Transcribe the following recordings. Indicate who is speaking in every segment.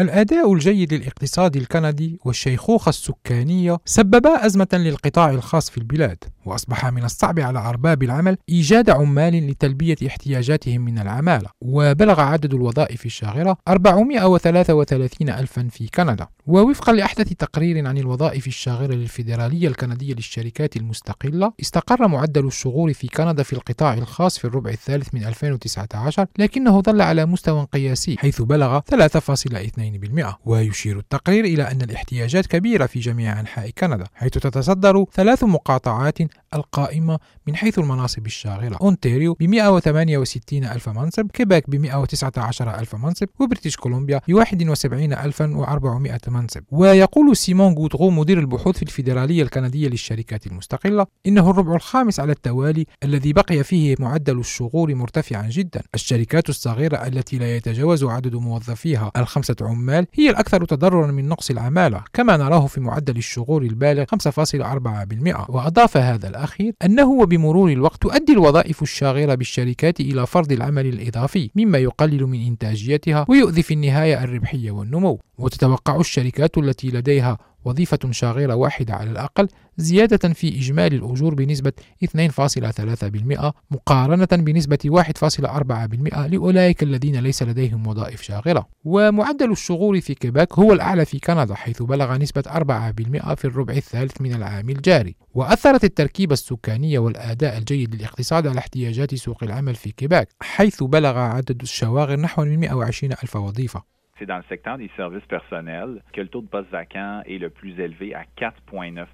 Speaker 1: الأداء الجيد للاقتصاد الكندي والشيخوخة السكانية سببا أزمة للقطاع الخاص في البلاد. وأصبح من الصعب على أرباب العمل إيجاد عمال لتلبية احتياجاتهم من العمالة. وبلغ عدد الوظائف الشاغرة 433 ألفا في كندا. ووفقا لأحدث تقرير عن الوظائف الشاغرة للفيدرالية الكندية للشركات المستقلة استقر معدل الشغور في كندا في القطاع الخاص في الربع الثالث من 2019 لكنه ظل على مستوى قياسي حيث بلغ 3.2% ويشير التقرير إلى أن الاحتياجات كبيرة في جميع أنحاء كندا حيث تتصدر ثلاث مقاطعات القائمة من حيث المناصب الشاغرة. أونتاريو ب 168 ألف منصب كيباك ب 119 ألف منصب وبريتش كولومبيا ب 71400 منصب. ويقول سيمون غوتغو مدير البحوث في الفيدرالية الكندية للشركات المستقلة إنه الربع الخامس على التوالي الذي بقي فيه معدل الشغور مرتفعا جدا. الشركات الصغيرة التي لا يتجاوز عدد موظفيها الخمسة عمال هي الأكثر تضررا من نقص العمالة كما نراه في معدل الشغور البالغ 5.4% وأضاف هذا الأخير أنه وبمرور الوقت تؤدي الوظائف الشاغرة بالشركات إلى فرض العمل الإضافي مما يقلل من إنتاجيتها ويؤذي في النهاية الربحية والنمو. وتتوقع الشركات التي لديها وظيفة شاغرة واحدة على الأقل زيادة في إجمالي الأجور بنسبة 2.3% مقارنة بنسبة 1.4% لأولئك الذين ليس لديهم وظائف شاغرة ومعدل الشغور في كيباك هو الأعلى في كندا حيث بلغ نسبة 4% في الربع الثالث من العام الجاري. وأثرت التركيبة السكانية والأداء الجيد للاقتصاد على احتياجات سوق العمل في كيباك حيث بلغ عدد الشواغر نحو 120 ألف وظيفة.
Speaker 2: C'est dans le secteur des services personnels que le taux de poste vacant est le plus élevé à 4,9%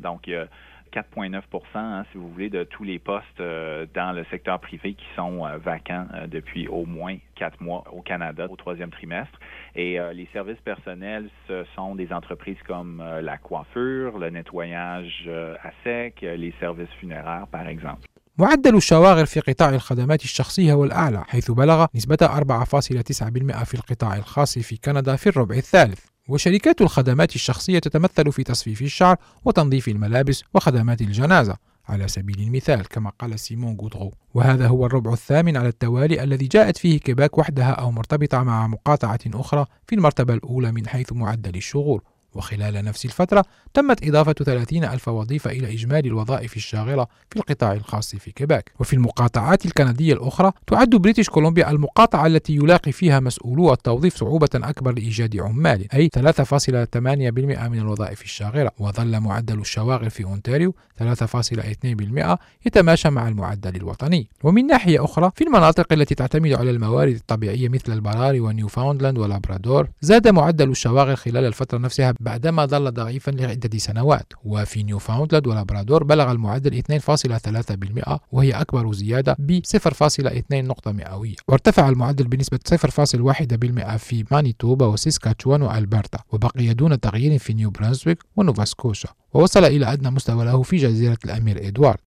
Speaker 2: Donc, il y a 4,9% hein, si vous voulez, de tous les postes euh, dans le secteur privé qui sont euh, vacants euh, depuis au moins quatre mois au Canada au troisième trimestre. Et les services personnels, ce sont des entreprises comme la coiffure, le nettoyage à sec, les services funéraires, par exemple.
Speaker 1: معدل الشواغر في قطاع الخدمات الشخصية هو الأعلى حيث بلغ نسبة 4.9% في القطاع الخاص في كندا في الربع الثالث. وشركات الخدمات الشخصية تتمثل في تصفيف الشعر وتنظيف الملابس وخدمات الجنازة على سبيل المثال كما قال سيمون غودغو وهذا هو الربع الثامن على التوالي الذي جاءت فيه كيباك وحدها أو مرتبطة مع مقاطعة أخرى في المرتبة الأولى من حيث معدل الشغور. وخلال نفس الفترة تمت إضافة 30 ألف وظيفة إلى إجمالي الوظائف الشاغرة في القطاع الخاص في كيباك. وفي المقاطعات الكندية الأخرى تعد بريتش كولومبيا المقاطعة التي يلاقي فيها مسؤولو التوظيف صعوبة أكبر لإيجاد عمال أي 3.8% من الوظائف الشاغرة. وظل معدل الشواغر في أونتاريو 3.2% يتماشى مع المعدل الوطني. ومن ناحية أخرى في المناطق التي تعتمد على الموارد الطبيعية مثل البراري ونيوفاوندلاند ولابرادور زاد معدل الشواغر خلال الفترة نفسها بعدما ظل ضعيفا لعدة سنوات وفي نيوفاوندلاند ولابرادور بلغ المعدل 2.3% وهي أكبر زيادة ب 0.2 نقطة مئوية. وارتفع المعدل بنسبة 0.1% في مانيتوبا وسيسكاتشوان وألبرتا وبقي دون تغيير في نيو برانسويك ونوفاسكوشا ووصل إلى أدنى مستوى له في جزيرة الأمير إدوارد.